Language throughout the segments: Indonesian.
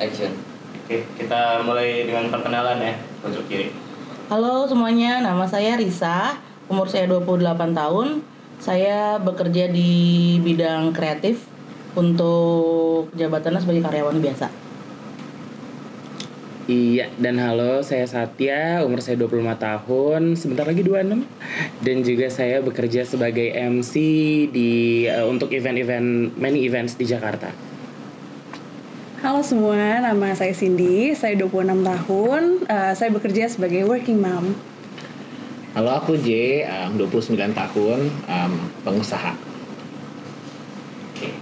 Action. Oke, kita mulai dengan perkenalan ya, pojok kiri. Halo semuanya, nama saya Risa, umur saya 28 tahun. Saya bekerja di bidang kreatif untuk jabatannya sebagai karyawan biasa. Iya, dan halo, saya Satya, umur saya 25 tahun, sebentar lagi 26. Dan juga saya bekerja sebagai MC di eh, untuk event-event many events di Jakarta. Halo semua, nama saya Cindy, saya 26 tahun, eh, saya bekerja sebagai working mom. Halo aku J, um, 29 tahun, um, pengusaha. Oke.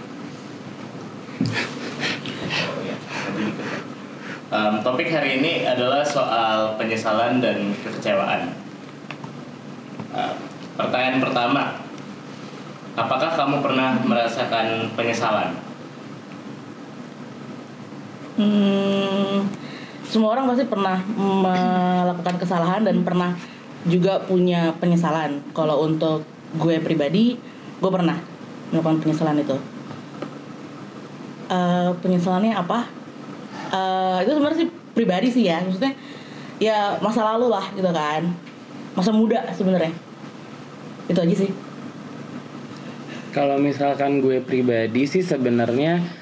Em, topik hari ini adalah soal penyesalan dan kekecewaan. Em, pertanyaan pertama, apakah kamu pernah merasakan penyesalan? Hmm, semua orang pasti pernah melakukan kesalahan dan pernah juga punya penyesalan. Kalau untuk gue pribadi, gue pernah melakukan penyesalan itu. Eh, penyesalannya apa? Eh, itu sebenarnya sih pribadi sih ya, maksudnya ya masa lalu lah gitu kan, masa muda sebenarnya. Itu aja sih. Kalau misalkan gue pribadi sih sebenarnya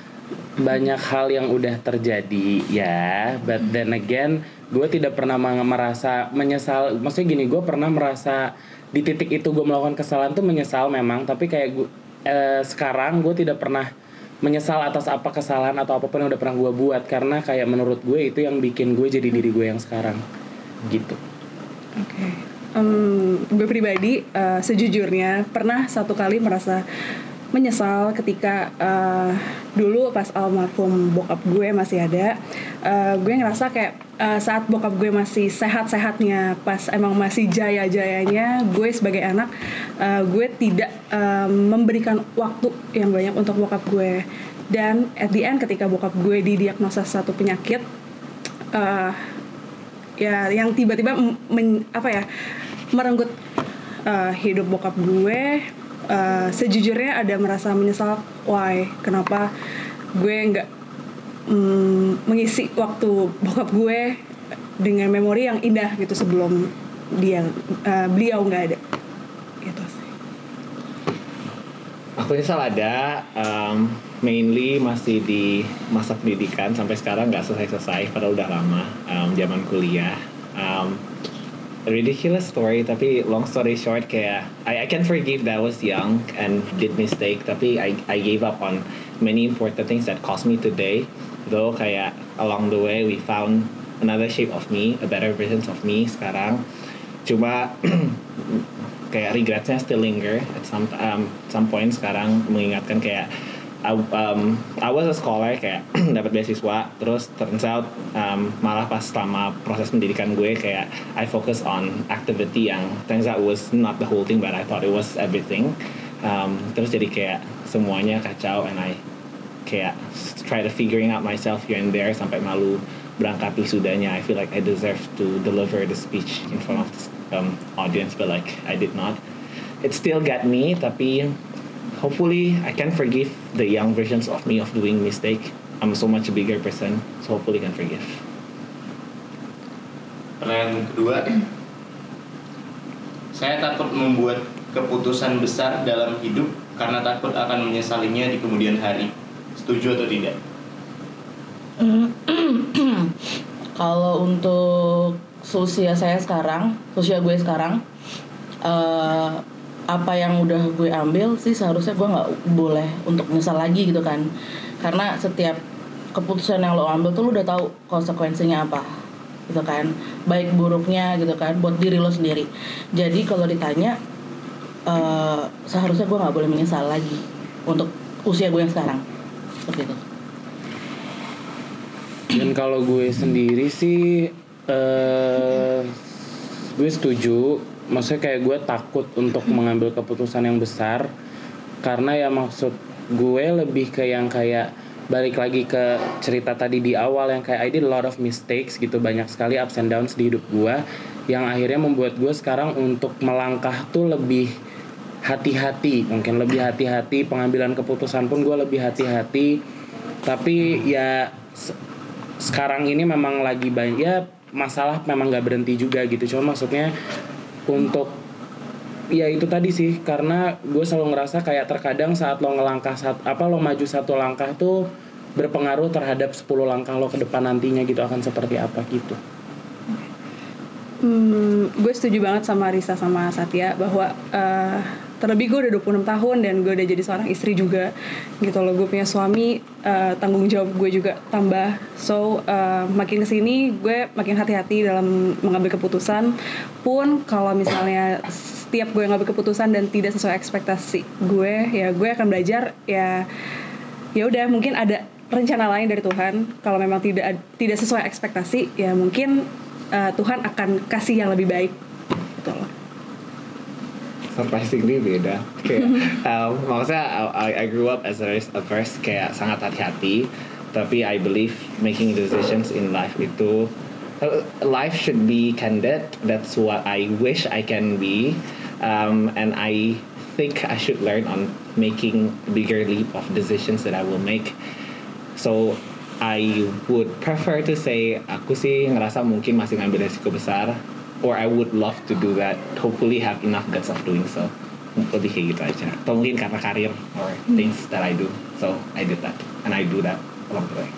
banyak hal yang udah terjadi ya, but then again gue tidak pernah merasa menyesal. Maksudnya gini, gue pernah merasa di titik itu gue melakukan kesalahan tuh menyesal memang, tapi kayak gue eh, sekarang gue tidak pernah menyesal atas apa kesalahan atau apa pun yang udah pernah gue buat karena kayak menurut gue itu yang bikin gue jadi diri gue yang sekarang gitu. Oke. Em, gue pribadi eh, sejujurnya pernah satu kali merasa menyesal ketika eh, dulu pas almarhum bokap gue masih ada, eh, gue ngerasa kayak eh, saat bokap gue masih sehat-sehatnya, pas emang masih jaya-jayanya, gue sebagai anak eh, gue tidak eh, memberikan waktu yang banyak untuk bokap gue. Dan at the end ketika bokap gue didiagnosa satu penyakit, eh, ya yang tiba-tiba apa ya merenggut uh, hidup bokap gue uh, sejujurnya ada merasa menyesal why? Kenapa gue nggak mm, mengisi waktu bokap gue dengan memori yang indah gitu sebelum dia uh, beliau nggak ada? Gitu sih. Aku nyesal ada, um, mainly masih di masa pendidikan. Sampai sekarang nggak selesai-selesai, padahal udah lama, um, zaman kuliah. Um, ridiculous story, tapi long story short kayak I, I can forgive that I was young and did mistake, tapi I, I gave up on many important things that cost me today. Though kayak along the way we found another shape of me, a better version of me sekarang. Cuma kayak regretsnya still linger at some um, some point sekarang mengingatkan kayak um, I was a scholar kayak dapat beasiswa terus turns out um, malah pas selama proses pendidikan gue kayak I focus on activity yang turns out was not the whole thing but I thought it was everything. Um, terus jadi kayak semuanya kacau and I kayak try to figuring out myself here and there sampai malu berangkat wisudanya. I feel like I deserve to deliver the speech in front of this um, audience but like I did not. It still got me tapi hopefully I can forgive the young versions of me of doing mistake I'm so much a bigger person so hopefully can forgive Pertanyaan kedua, saya takut membuat keputusan besar dalam hidup karena takut akan menyesalinya di kemudian hari. Setuju atau tidak? Kalau untuk seusia saya sekarang, seusia gue sekarang, eh, apa yang udah gue ambil sih seharusnya gue nggak boleh untuk menyesal lagi gitu kan, karena setiap keputusan yang lo ambil tuh lo udah tahu konsekuensinya apa gitu kan, baik buruknya gitu kan, buat diri lo sendiri. Jadi kalau ditanya, eh, seharusnya gue nggak boleh menyesal lagi untuk usia gue yang sekarang, seperti itu. Dan kalau gue sendiri sih eh gue setuju. Maksudnya kayak gue takut untuk mengambil keputusan yang besar karena ya maksud gue lebih ke yang kayak balik lagi ke cerita tadi di awal yang kayak I did a lot of mistakes gitu banyak sekali ups and downs di hidup gue yang akhirnya membuat gue sekarang untuk melangkah tuh lebih hati-hati mungkin lebih hati-hati pengambilan keputusan pun gue lebih hati-hati. Tapi ya se- sekarang ini memang lagi banyak ya masalah memang nggak berhenti juga gitu cuma maksudnya untuk ya itu tadi sih karena gue selalu ngerasa kayak terkadang saat lo ngelangkah saat apa lo maju satu langkah tuh berpengaruh terhadap 10 langkah lo ke depan nantinya gitu akan seperti apa gitu. Hmm, gue setuju banget sama Risa sama Satya bahwa eh, terlebih gue udah 26 tahun dan gue udah jadi seorang istri juga. Gitu loh gue punya suami eh, tanggung jawab gue juga tambah. So eh, makin ke sini gue makin hati-hati dalam mengambil keputusan. Pun kalau misalnya setiap gue ngambil keputusan dan tidak sesuai ekspektasi gue ya gue akan belajar ya ya udah mungkin ada rencana lain dari Tuhan. Kalau memang tidak tidak sesuai ekspektasi ya mungkin uh, Tuhan akan kasih yang lebih baik. Gitu loh surprisingly beda. Kayak um, maksudnya I, I grew up as a averse kayak sangat hati-hati tapi I believe making decisions in life itu uh, life should be candid. That's what I wish I can be. Um, and I think I should learn on making bigger leap of decisions that I will make. So I would prefer to say aku sih ngerasa mungkin masih ngambil resiko besar or I would love to do that hopefully have enough guts of doing so lebih kayak gitu aja atau mungkin karena karir or things that I do so I did that and I do that along the way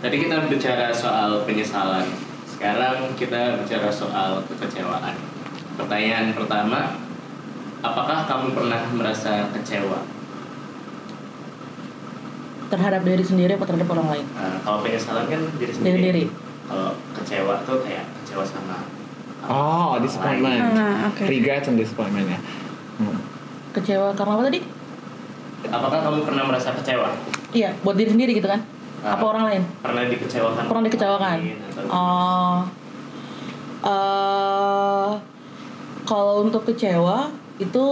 Tadi kita bicara soal penyesalan. Sekarang kita bicara soal kekecewaan. Pertanyaan pertama, apakah kamu pernah merasa kecewa? terhadap diri sendiri atau terhadap orang lain Nah, kalau penyesalan kan diri diri sendiri. Kalau kecewa tuh kayak kecewa sama oh orang disappointment lain. Ah, oke. regrets and disappointment ya Hmm. kecewa karena apa tadi Apakah kamu pernah merasa kecewa? iya buat diri sendiri gitu kan Ah. apa orang lain Pernah dikecewakan? pernah dikecewakan orang lain atau- oh eh kalau untuk kecewa itu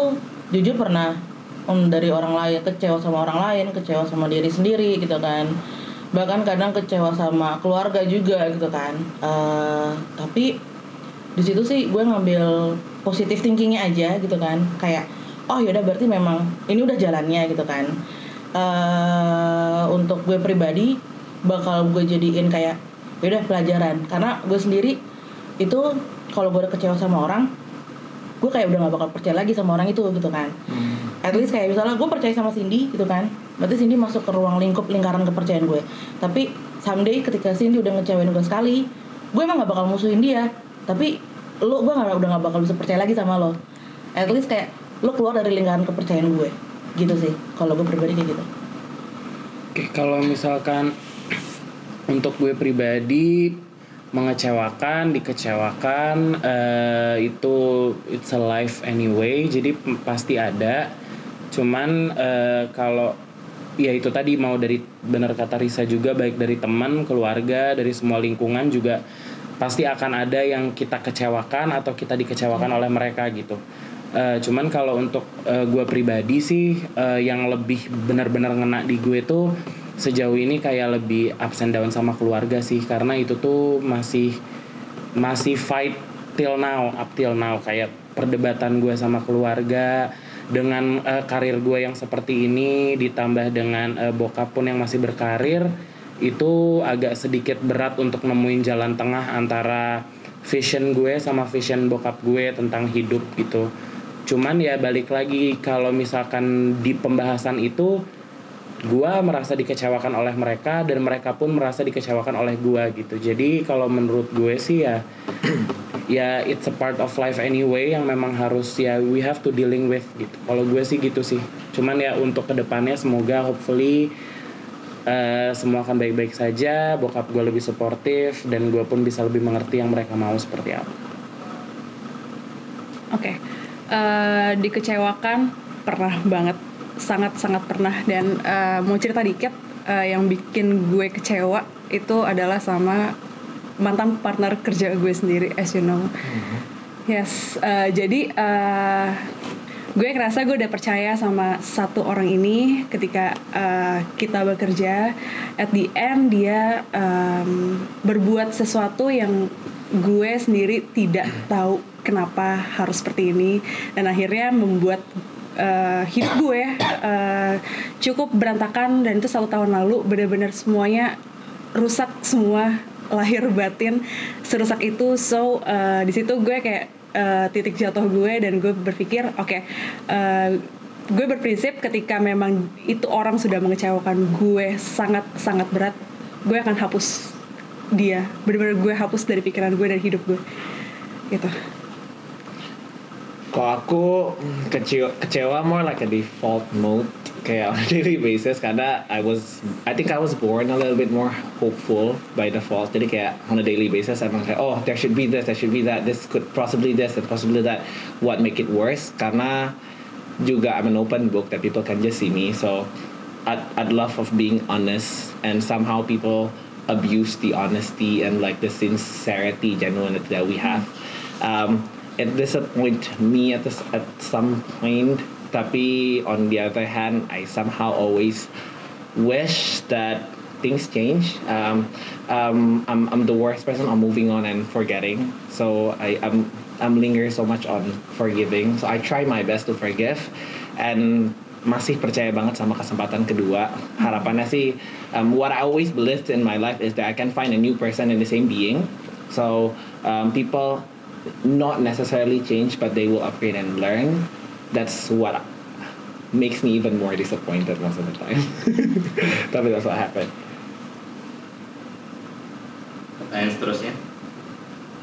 jujur pernah Om, dari orang lain kecewa sama orang lain kecewa sama diri sendiri gitu kan bahkan kadang kecewa sama keluarga juga gitu kan. Eh tapi di situ sih gue ngambil positif thinkingnya aja gitu kan. Kayak oh yaudah berarti memang ini udah jalannya gitu kan. Eh untuk gue pribadi bakal gue jadiin kayak yaudah pelajaran. Karena gue sendiri itu kalau gue udah kecewa sama orang gue kayak udah gak bakal percaya lagi sama orang itu gitu kan. At least kayak misalnya gue percaya sama Cindy gitu kan berarti Cindy masuk ke ruang lingkup lingkaran kepercayaan gue. Tapi someday ketika Cindy udah ngecewain gue sekali gue emang gak bakal musuhin dia. Tapi lo gue gak, udah gak bakal bisa percaya lagi sama lo. At least kayak lo keluar dari lingkaran kepercayaan gue. Gitu sih kalau gue pribadi kayak gitu. Oke, kalau misalkan untuk gue pribadi mengecewakan, dikecewakan eh, itu it's a life anyway, jadi pasti ada. Cuman eh, kalau ya itu tadi mau dari benar kata Risa juga baik dari teman, keluarga, dari semua lingkungan juga pasti akan ada yang kita kecewakan atau kita dikecewakan oleh mereka gitu. Eh, cuman kalau untuk eh, gue pribadi sih eh, yang lebih benar-benar ngena di gue tuh sejauh ini kayak lebih and down sama keluarga sih karena itu tuh masih masih fight till now up till now kayak perdebatan gue sama keluarga dengan eh, karir gue yang seperti ini ditambah dengan eh, bokap pun yang masih berkarir itu agak sedikit berat untuk nemuin jalan tengah antara vision gue sama vision bokap gue tentang hidup gitu. Cuman ya balik lagi kalau misalkan di pembahasan itu gua merasa dikecewakan oleh mereka dan mereka pun merasa dikecewakan oleh gua gitu. Jadi kalau menurut gue sih ya ya it's a part of life anyway yang memang harus ya we have to dealing with gitu. Kalau gue sih gitu sih. Cuman ya untuk ke depannya semoga hopefully eh, semua akan baik-baik saja bokap gue lebih suportif dan gue pun bisa lebih mengerti yang mereka mau seperti apa. Oke, Eh, dikecewakan pernah banget, sangat sangat pernah dan eh, mau cerita dikit eh, yang bikin gue kecewa itu adalah sama mantan partner kerja gue sendiri, as you know. Yes, eh, jadi eh, gue ngerasa gue udah percaya sama satu orang ini ketika eh, kita bekerja. At the end dia em, berbuat sesuatu yang gue sendiri tidak tahu kenapa harus seperti ini dan akhirnya membuat eh, hidup gue eh, cukup berantakan dan itu satu tahun lalu benar-benar semuanya rusak semua lahir batin serusak itu. So eh, di situ gue kayak eh, titik jatuh gue dan gue berpikir oke eh, gue berprinsip ketika memang itu orang sudah mengecewakan gue sangat sangat berat gue akan hapus dia. Benar-benar gue hapus dari pikiran gue dan hidup gue. Gitu Kalau aku kecewa, kecewa more like a default mode. Kayak on a daily basis karena I was I think I was born a little bit more hopeful by default. Jadi kayak on a daily basis emang kayak oh there should be this there should be that this could possibly this and possibly that. What make it worse? Karena juga I'm an open book that people can just see me. So I'd, I'd love of being honest and somehow people abuse the honesty and like the sincerity genuinity that we have. Um, it disappoint me at this, at some point. Tapi on the other hand I somehow always wish that things change. Um, um, I'm, I'm the worst person on moving on and forgetting. So I, I'm, I'm lingering so much on forgiving. So I try my best to forgive. And masih percaya banget sama kesempatan kedua. Harapannya sih um, what I always believed in my life is that I can find a new person in the same being. So um, people not necessarily change but they will upgrade and learn that's what makes me even more disappointed most of the time tapi that's what happened Pertanyaan seterusnya.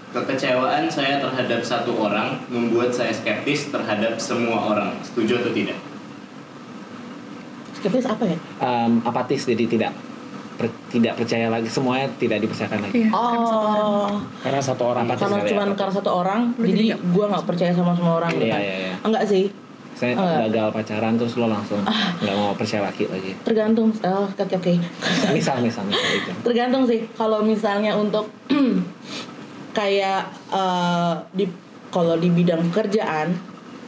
Kekecewaan saya terhadap satu orang membuat saya skeptis terhadap semua orang. Setuju atau tidak? skeptis apa ya um, apatis jadi tidak per- tidak percaya lagi semuanya tidak dipercayakan lagi. Iya, oh. Karena satu orang karena Saya? karena satu orang Lu jadi jadi gue nggak percaya sama semua orang gitu Iya, kan iya, iya. enggak sih. Saya Eh. gagal pacaran terus lo langsung nggak mau percaya laki lagi. Tergantung. Oh, oke oke misal misal misal itu tergantung sih. Kalau misalnya untuk kayak eh, di kalau di bidang kerjaan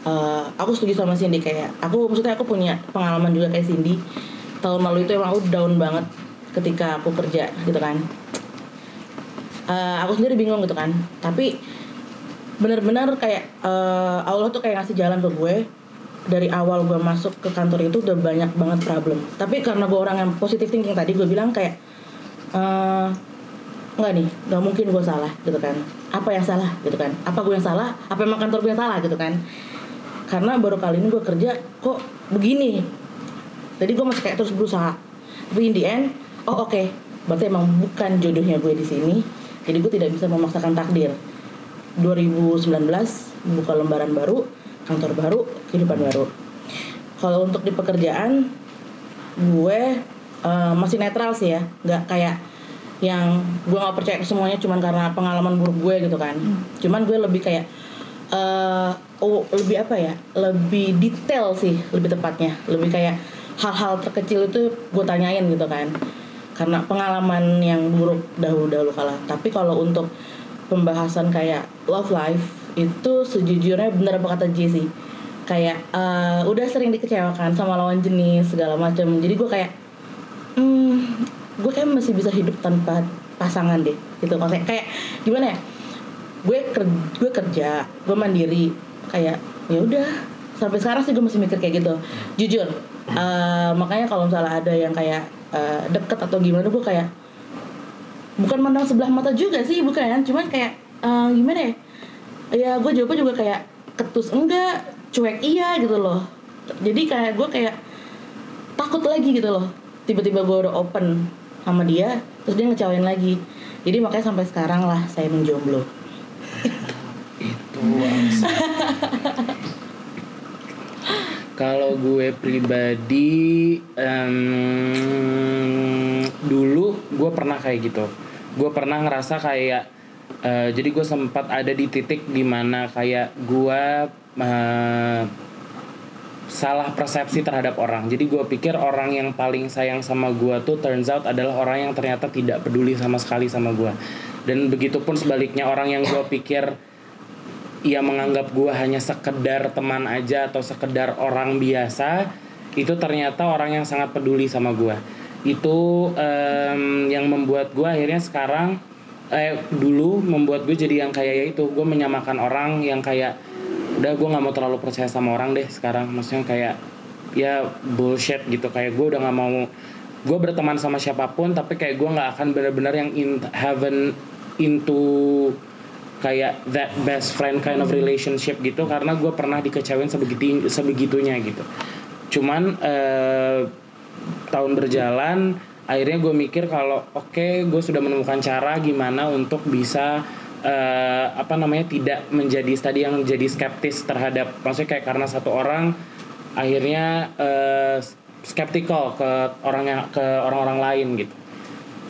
eh, aku setuju sama Cindy. Kayak aku maksudnya aku punya pengalaman juga kayak Cindy. Tahun lalu itu emang aku down banget ketika aku kerja gitu kan. Eh, aku sendiri bingung gitu kan. Tapi benar-benar kayak eh, Allah tuh kayak ngasih jalan ke gue. Dari awal gue masuk ke kantor itu udah banyak banget problem. Tapi karena gue orang yang positive thinking tadi gue bilang kayak eh nggak nih nggak mungkin gue salah gitu kan. Apa yang salah? gitu kan. Apa gue yang salah? Apa emang kantor gue yang salah? gitu kan. Karena baru kali ini gue kerja kok begini? Jadi gue masih kayak terus berusaha. Tapi in the end oh oke. Berarti emang bukan jodohnya gue di sini. Jadi gue tidak bisa memaksakan takdir. 2019 buka lembaran baru kantor baru kehidupan baru. Kalau untuk di pekerjaan gue eh, masih netral sih ya. Nggak kayak yang gue nggak percaya ke semuanya cuman karena pengalaman buruk gue gitu kan. Cuman gue lebih kayak eh oh lebih apa ya? Lebih detail sih lebih tepatnya. Lebih kayak hal-hal terkecil itu gue tanyain gitu kan karena pengalaman yang buruk dahulu-dahulu kala tapi kalau untuk pembahasan kayak love life itu sejujurnya bener apa kata J sih? Kayak eh, udah sering dikecewakan sama lawan jenis segala macam jadi gue kayak hmm, gue kayak masih bisa hidup tanpa pasangan deh gitu. Kayak kayak gimana ya? Gue ker- gue kerja gue mandiri kayak ya udah. Sampai sekarang sih gue masih mikir kayak gitu. Jujur eh, makanya kalau misalnya ada yang kayak eh, deket atau gimana gue kayak bukan mandang sebelah mata juga sih bukan. Cuman kayak eh, gimana ya? Ya gue jawabnya juga kayak ketus enggak cuek iya gitu loh. Jadi kayak gue kayak takut lagi gitu loh. Tiba-tiba gue udah open sama dia terus dia ngecewain lagi. Jadi makanya sampai sekarang lah saya menjomblo. Itu kalau gue pribadi dulu gue pernah kayak gitu. Gue pernah ngerasa kayak eh, jadi gue sempat ada di titik di mana kayak gue eh, salah persepsi terhadap orang. Jadi gue pikir orang yang paling sayang sama gue tuh turns out adalah orang yang ternyata tidak peduli sama sekali sama gue dan begitupun sebaliknya orang yang gue pikir ia menganggap gue hanya sekedar teman aja atau sekedar orang biasa itu ternyata orang yang sangat peduli sama gue itu em, yang membuat gue akhirnya sekarang eh dulu membuat gue jadi yang kayak ya itu. Gue menyamakan orang yang kayak udah gue nggak mau terlalu percaya sama orang deh sekarang. Maksudnya kayak ya bullshit gitu. Kayak gue udah nggak mau gue berteman sama siapa pun tapi kayak gue nggak akan benar-benar yang in heaven into kayak that best friend kind of relationship gitu. Karena gue pernah dikecewain sebegitu sebegitunya gitu. Cuman eh, tahun berjalan akhirnya gue mikir kalau oke gue sudah menemukan cara gimana untuk bisa eh, apa namanya tidak menjadi tadi yang jadi skeptis terhadap maksudnya kayak karena satu orang akhirnya eh, skeptical ke orang yang ke orang-orang lain gitu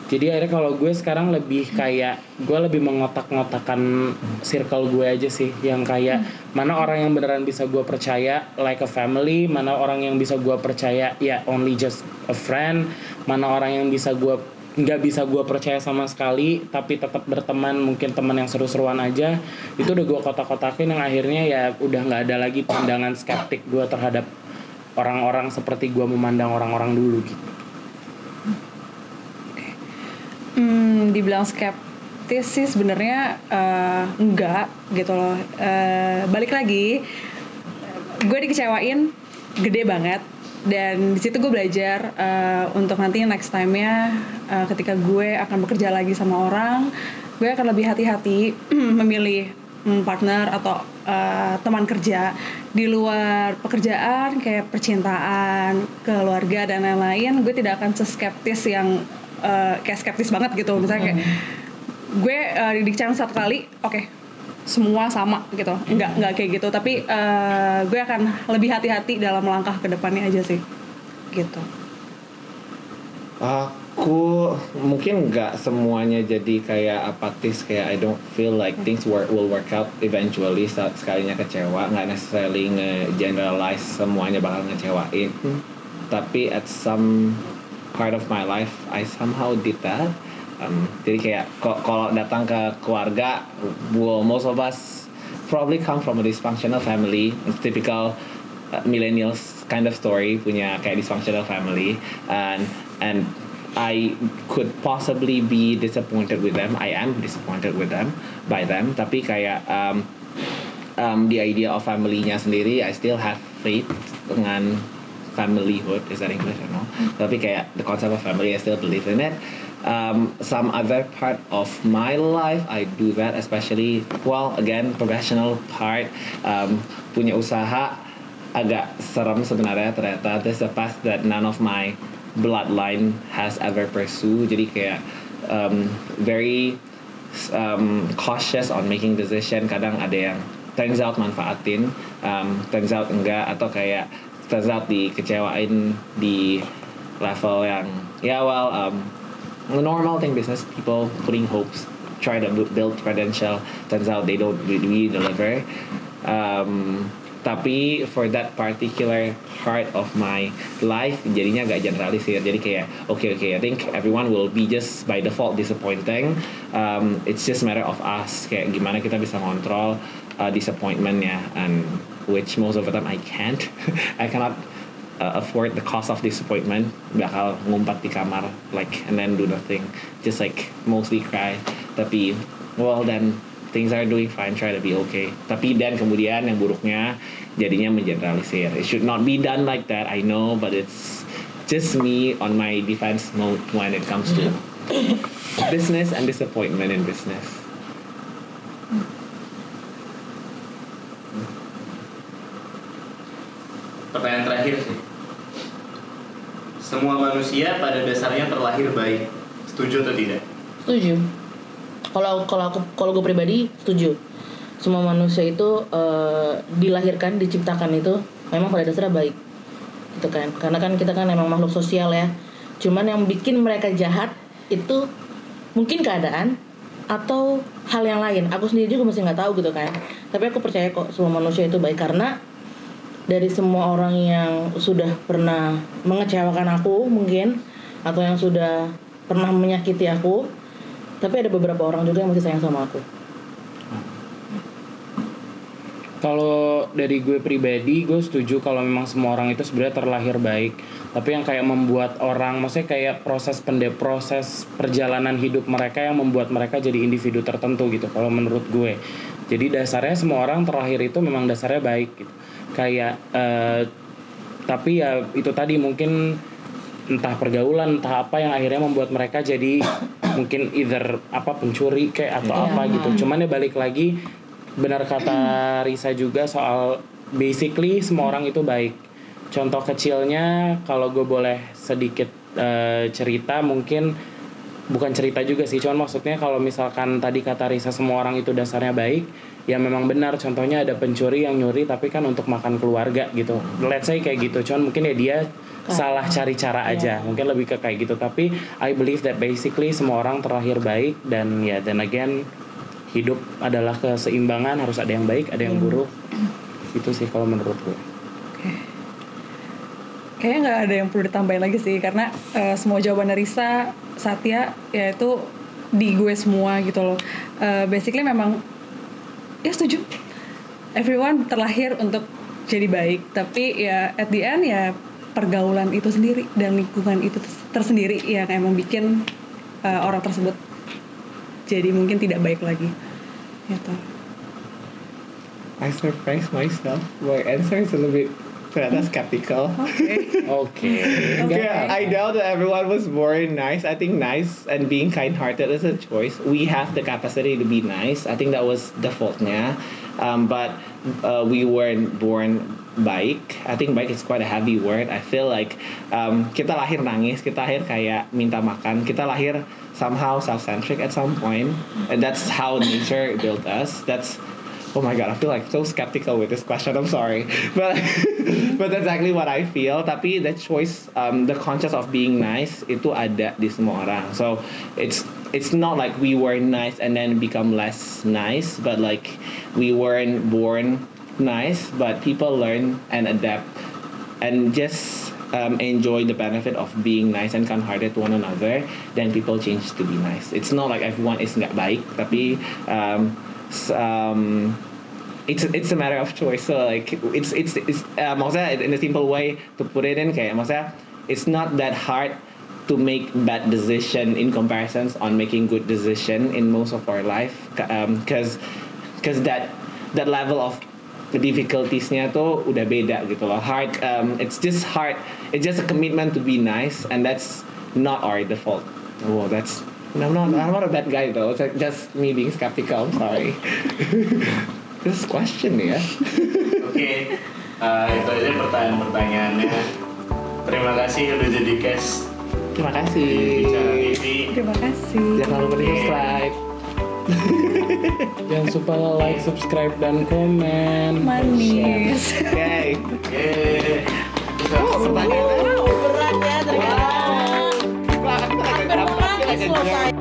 jadi akhirnya kalau gue sekarang lebih kayak gue lebih mengotak-ngotakan circle gue aja sih. Yang kayak mana orang yang beneran bisa gue percaya like a family. Mana orang yang bisa gue percaya ya only just a friend. Mana orang yang bisa gue nggak bisa gue percaya sama sekali tapi tetap berteman mungkin teman yang seru-seruan aja. Itu udah gue kotak-kotakin yang akhirnya ya udah nggak ada lagi pandangan skeptik gue terhadap orang-orang seperti gue memandang orang-orang dulu gitu Dibilang skeptis sih sebenarnya eh, enggak gitu loh. Eh, balik lagi, gue dikecewain gede banget dan di situ gue belajar eh, untuk nanti next time-nya eh, ketika gue akan bekerja lagi sama orang, gue akan lebih hati-hati memilih hmm, partner atau eh, teman kerja di luar pekerjaan kayak percintaan, keluarga dan lain-lain. Gue tidak akan seskeptis yang eh, kayak skeptis banget gitu. Misalnya kayak gue uh, didik channel satu kali, oke semua sama gitu, nggak nggak kayak gitu. Tapi eh, gue akan lebih hati-hati dalam langkah ke depannya aja sih, gitu. Aku mungkin nggak semuanya jadi kayak apatis kayak I don't feel like things work, will work out eventually saat sekalinya kecewa nggak necessarily nge-generalize semuanya bakal ngecewain tapi at some part of my life I somehow did that Um, jadi kayak kalau datang ke keluarga well, most of us probably come from a dysfunctional family it's typical uh, millennials kind of story punya kayak dysfunctional family and and I could possibly be disappointed with them. I am disappointed with them by them. Tapi kayak um, um, the idea of family-nya sendiri, I still have faith dengan familyhood. Is that English or no? Tapi kayak the concept of family, I still believe in it. Um, some other part of my life, I do that, especially well, again, professional part, um, punya usaha agak serem sebenarnya ternyata. There's a path that none of my bloodline has ever pursue. Jadi kayak um, very um, cautious on making decision. Kadang ada yang turns out manfaatin, um, turns out enggak atau kayak turns out dikecewain di level yang ya well um, the normal thing business. People putting hopes try to bu- build credential. Turns out they don't really deliver. Um, tapi for that particular part of my life jadinya agak generalisir jadi kayak okay okay I think everyone will be just by default disappointing. Um, it's just matter of us. Kayak gimana kita bisa kontrol uh, disappointmentnya. And which most of the time I can't. I cannot uh, afford the cost of disappointment bakal ngumpat di kamar like and then do nothing. Just like mostly cry. Tapi well then things are doing fine try to be okay. Tapi dan kemudian yang buruknya jadinya mengeneralisir. It should not be done like that I know but it's just me on my defense mode when it comes to business and disappointment in business Terakhir sih. Semua manusia pada dasarnya terlahir baik. Setuju atau tidak? Setuju. Kalau kalau aku kalau gue pribadi setuju. Semua manusia itu eh, dilahirkan, diciptakan itu memang pada dasarnya baik. Gitu kan. Karena kan kita kan memang makhluk sosial ya. Cuman yang bikin mereka jahat itu mungkin keadaan atau hal yang lain. Aku sendiri juga masih nggak tahu gitu kan. Tapi aku percaya kok semua manusia itu baik karena dari semua orang yang sudah pernah mengecewakan aku mungkin atau yang sudah pernah menyakiti aku tapi ada beberapa orang juga yang masih sayang sama aku Kalau dari gue pribadi, gue setuju kalau memang semua orang itu sebenarnya terlahir baik. Tapi yang kayak membuat orang, maksudnya kayak proses pende proses perjalanan hidup mereka yang membuat mereka jadi individu tertentu gitu. Kalau menurut gue, jadi dasarnya semua orang terlahir itu memang dasarnya baik gitu kayak eh, tapi ya itu tadi mungkin entah pergaulan entah apa yang akhirnya membuat mereka jadi mungkin either apa pencuri kayak atau Iya. apa gitu. Cuman ya balik lagi benar kata Risa juga soal basically semua orang itu baik. Contoh kecilnya kalau gue boleh sedikit eh, cerita mungkin bukan cerita juga sih cuman maksudnya kalau misalkan tadi kata Risa semua orang itu dasarnya baik ya memang benar. Contohnya ada pencuri yang nyuri tapi kan untuk makan keluarga gitu. Let's say kayak gitu cuman mungkin ya dia salah cari cara aja. Mungkin lebih ke kayak gitu. Tapi I believe that basically semua orang terlahir baik dan ya then again hidup adalah keseimbangan. Harus ada yang baik ada yang buruk. Itu sih kalau menurut gue. Kayaknya nggak ada yang perlu ditambahin lagi sih karena eh, semua jawaban Risa, Satya ya itu di gue semua gitu loh. Eh, basically memang ya setuju. Everyone terlahir untuk jadi baik, tapi ya at the end ya pergaulan itu sendiri dan lingkungan itu tersendiri yang emang bikin eh, orang tersebut jadi mungkin tidak baik lagi. Gitu. I surprised myself. My answer is a little bit ternyata skeptical. oke Yeah, I know that everyone was born nice. I think nice and being kind-hearted is a choice. We have the capacity to be nice. I think that was defaultnya. Um, but uh, we weren't born baik. I think baik is quite a heavy word. I feel like um, kita lahir nangis, kita lahir kayak minta makan, kita lahir somehow self-centric at some point, and that's how nature built us. That's Oh my god, I feel like so skeptical with this question. I'm sorry, but but that's exactly what I feel. Tapi the choice, um, the conscious of being nice itu ada di semua orang. So it's it's not like we were nice and then become less nice, but like we weren't born nice, but people learn and adapt and just um, enjoy the benefit of being nice and kind-hearted to one another. Then people change to be nice. It's not like everyone is nggak baik, tapi um, um, it's it's a matter of choice. So like it's it's it's uh, maksudnya in a simple way to put it in kayak maksudnya it's not that hard to make bad decision in comparisons on making good decision in most of our life Um, because because that that level of the difficultiesnya tuh udah beda gitu loh. Hard um, it's just hard it's just a commitment to be nice and that's not our default. Oh that's I'm not I'm not a bad guy though. It's like just me being skeptical I'm sorry this question ya Oke, eh, itu aja pertanyaan-pertanyaannya. Terima kasih udah jadi guest terima kasih Bicara TV. Terima kasih. jangan lupa di subscribe jangan lupa like subscribe dan komen Manis. oke Yeay. oh pertanyaannya Wow, berat ya ternyata. Wah, agak- Hampir aku